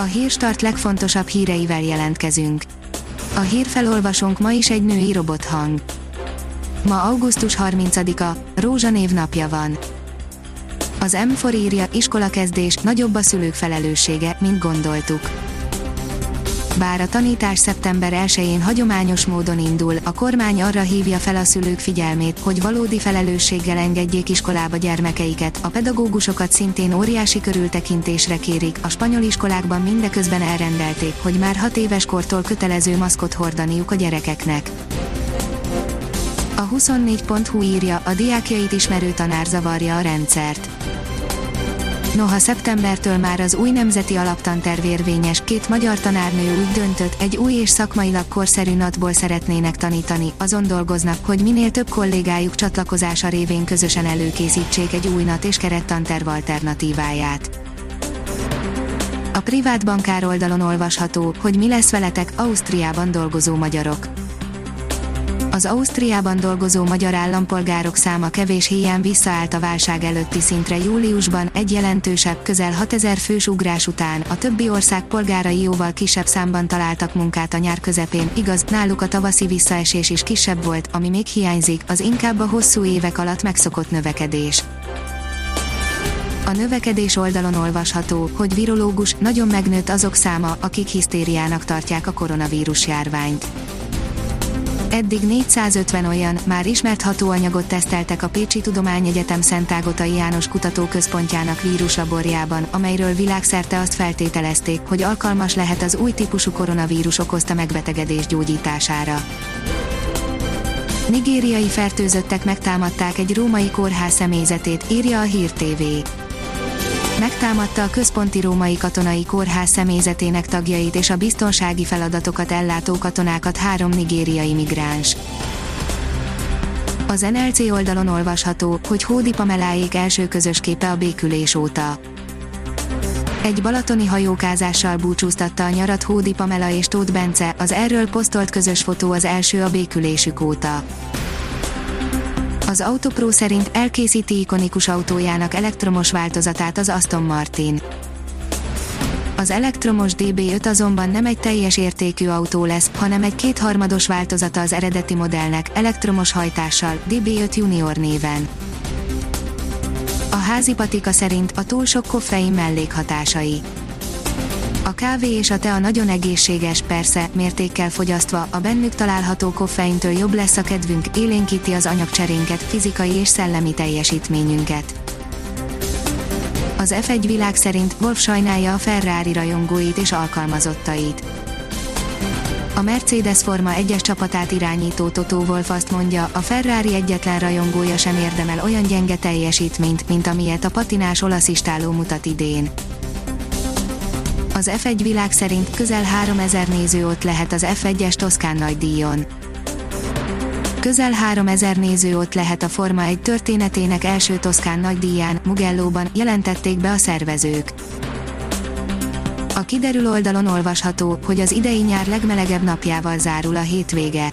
A Hírstart legfontosabb híreivel jelentkezünk. A hírfelolvasónk ma is egy női robothang. Ma augusztus 30-a, Rózsa név napja van. Az M4 írja, iskolakezdés, nagyobb a szülők felelőssége, mint gondoltuk. Bár a tanítás szeptember 1-én hagyományos módon indul, a kormány arra hívja fel a szülők figyelmét, hogy valódi felelősséggel engedjék iskolába gyermekeiket, a pedagógusokat szintén óriási körültekintésre kérik, a spanyol iskolákban mindeközben elrendelték, hogy már 6 éves kortól kötelező maszkot hordaniuk a gyerekeknek. A 24.hu írja, a diákjait ismerő tanár zavarja a rendszert Noha szeptembertől már az új nemzeti alaptanterv érvényes, két magyar tanárnő úgy döntött, egy új és szakmailag korszerű natból szeretnének tanítani, azon dolgoznak, hogy minél több kollégájuk csatlakozása révén közösen előkészítsék egy új nat és kerettanterv alternatíváját. A privát bankár oldalon olvasható, hogy mi lesz veletek Ausztriában dolgozó magyarok az Ausztriában dolgozó magyar állampolgárok száma kevés hiány visszaállt a válság előtti szintre júliusban, egy jelentősebb, közel 6000 fős ugrás után, a többi ország polgárai jóval kisebb számban találtak munkát a nyár közepén, igaz, náluk a tavaszi visszaesés is kisebb volt, ami még hiányzik, az inkább a hosszú évek alatt megszokott növekedés. A növekedés oldalon olvasható, hogy virológus nagyon megnőtt azok száma, akik hisztériának tartják a koronavírus járványt Eddig 450 olyan, már ismert hatóanyagot teszteltek a Pécsi Tudományegyetem Szentágotai János Kutatóközpontjának víruslaborjában, amelyről világszerte azt feltételezték, hogy alkalmas lehet az új típusú koronavírus okozta megbetegedés gyógyítására. Nigériai fertőzöttek megtámadták egy római kórház személyzetét, írja a Hír TV megtámadta a központi római katonai kórház személyzetének tagjait és a biztonsági feladatokat ellátó katonákat három nigériai migráns. Az NLC oldalon olvasható, hogy Hódi Pameláék első közös képe a békülés óta. Egy balatoni hajókázással búcsúztatta a nyarat Hódi Pamela és Tóth Bence, az erről posztolt közös fotó az első a békülésük óta. Az Autopro szerint elkészíti ikonikus autójának elektromos változatát az Aston Martin. Az elektromos DB5 azonban nem egy teljes értékű autó lesz, hanem egy kétharmados változata az eredeti modellnek, elektromos hajtással, DB5 Junior néven. A házi patika szerint a túl sok koffein mellékhatásai a kávé és a tea nagyon egészséges, persze, mértékkel fogyasztva, a bennük található koffeintől jobb lesz a kedvünk, élénkíti az anyagcserénket, fizikai és szellemi teljesítményünket. Az F1 világ szerint Wolf sajnálja a Ferrari rajongóit és alkalmazottait. A Mercedes Forma 1-es csapatát irányító Toto Wolf azt mondja, a Ferrari egyetlen rajongója sem érdemel olyan gyenge teljesítményt, mint amilyet a patinás olasz istáló mutat idén az F1 világ szerint közel 3000 néző ott lehet az F1-es Toszkán nagy díjon. Közel 3000 néző ott lehet a Forma 1 történetének első Toszkán nagy díján, Mugellóban, jelentették be a szervezők. A kiderül oldalon olvasható, hogy az idei nyár legmelegebb napjával zárul a hétvége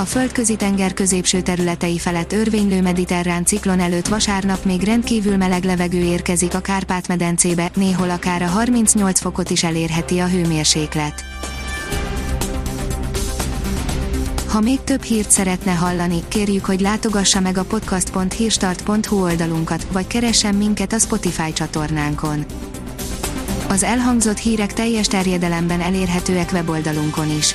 a földközi tenger középső területei felett örvénylő mediterrán ciklon előtt vasárnap még rendkívül meleg levegő érkezik a Kárpát-medencébe, néhol akár a 38 fokot is elérheti a hőmérséklet. Ha még több hírt szeretne hallani, kérjük, hogy látogassa meg a podcast.hírstart.hu oldalunkat, vagy keressen minket a Spotify csatornánkon. Az elhangzott hírek teljes terjedelemben elérhetőek weboldalunkon is.